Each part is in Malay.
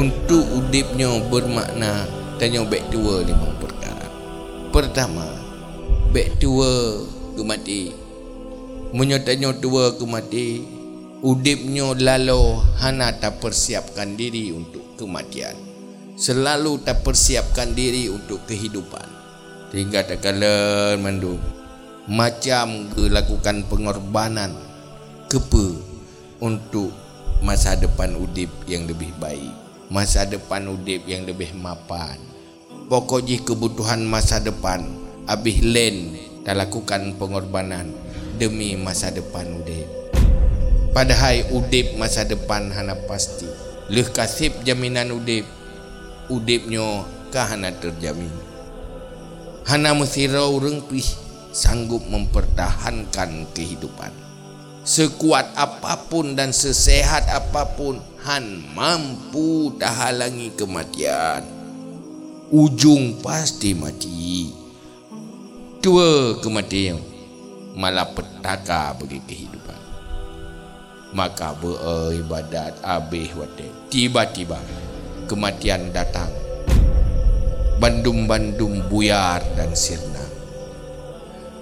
udipnya bermakna tanya baik tua lima perkara pertama baik tua ke mati? Menyatanya tua ke mati? Udipnya lalu hana tak persiapkan diri untuk kematian. Selalu tak persiapkan diri untuk kehidupan. Hingga tak kala mandu. Macam ke lakukan pengorbanan? Kepe untuk masa depan udip yang lebih baik masa depan udip yang lebih mapan. Pokoknya kebutuhan masa depan habis len tak lakukan pengorbanan demi masa depan udip. Padahal udip masa depan hana pasti. Leh kasip jaminan udip udipnya kahana terjamin. Hana mesti rau rengpih sanggup mempertahankan kehidupan Sekuat apapun dan sesehat apapun Han mampu halangi kematian. Ujung pasti mati. Dua kematian Malah petaka bagi kehidupan. Maka beribadat abih wate Tiba-tiba kematian datang. Bandum-bandum buyar dan sirna.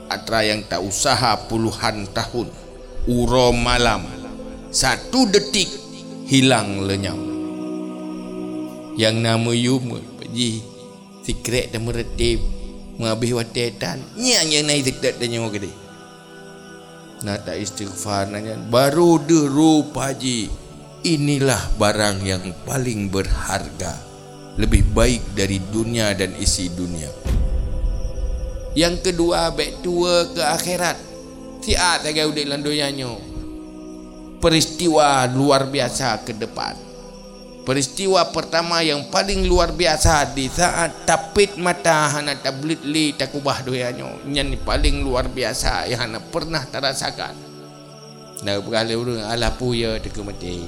Atra yang tak usaha puluhan tahun uro malam. Satu detik hilang lenyap. Yang nama Yum Pakji secret dan meretip menghabis watetan. Yang yang naik dekat dan nyawa gede nak tak istighfar nanya baru deru Pakji inilah barang yang paling berharga. Lebih baik dari dunia dan isi dunia. Yang kedua baik tua ke akhirat Tiat lagi udik landoyanyo. Peristiwa luar biasa ke depan. Peristiwa pertama yang paling luar biasa di saat tapit mata hana tablit li takubah doyanyo. Yang paling luar biasa yang hana pernah terasakan. Nah berkali urung ala puya teka mati.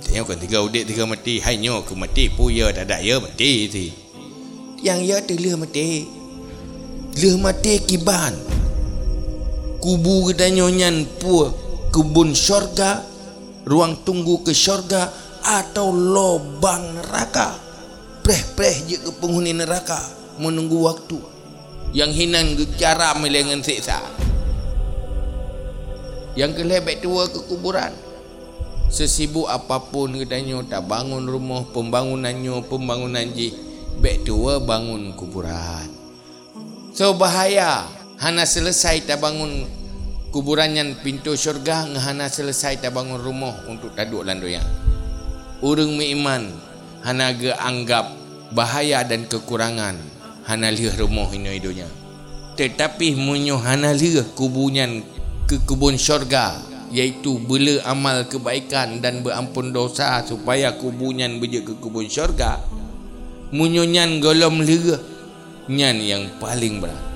Tengok kan tiga udik tiga mati. Hai nyo ke mati puya tak ada ya mati si. Yang ya tu leh mati. Leh mati kiban kubu kedanyonya pu kebun syurga ruang tunggu ke syurga atau lobang neraka. Preh-preh je ke penghuni neraka menunggu waktu. Yang hinan ke cara melengan siksa. Yang kelebek tua ke kuburan. Sesibuk apapun kedanyo tak bangun rumah pembangunannya pembangunan ji bek tua bangun kuburan. So bahaya hana selesai tak bangun kuburan yang pintu syurga ngahana selesai tak bangun rumah untuk taduk landoyan urung iman hana ge anggap bahaya dan kekurangan hana lihat rumah ini hidunya tetapi munyo hana lihat kubunyan ke kebun syurga iaitu bela amal kebaikan dan berampun dosa supaya kubunyan berje ke kebun syurga munyo nyan golom lihat nyan yang paling berat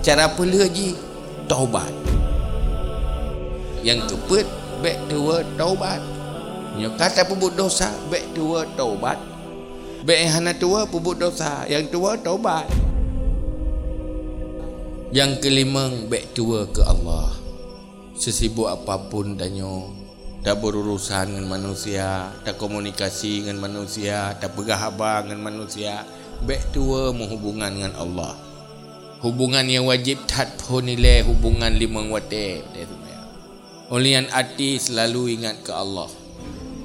cara apa lagi taubat. Yang keput back to word taubat. Yang kata pebut dosa back to word taubat. Back yang hana tua pebut dosa? Yang tua taubat. Yang kelima back to word ke Allah. Sesibuk apapun danyo. Tak berurusan dengan manusia tak komunikasi dengan manusia tak pegah abang dengan manusia. Back to word menghubungan dengan Allah hubungan yang wajib tak pun nilai hubungan lima wate Olian hati selalu ingat ke Allah.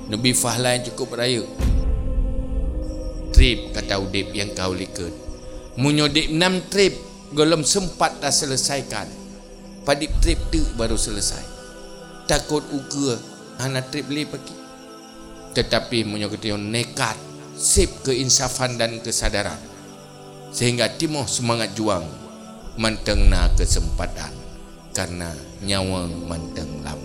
Nabi Fahlan cukup raya. Trip kata Udip yang kau likut Munyodip enam trip Golom sempat dah selesaikan. Padip trip tu baru selesai. Takut uka Hana trip li pergi. Tetapi munyodip nekat Sip keinsafan dan kesadaran. Sehingga timuh semangat juang mantengna kesempatan karena nyawa manteng lama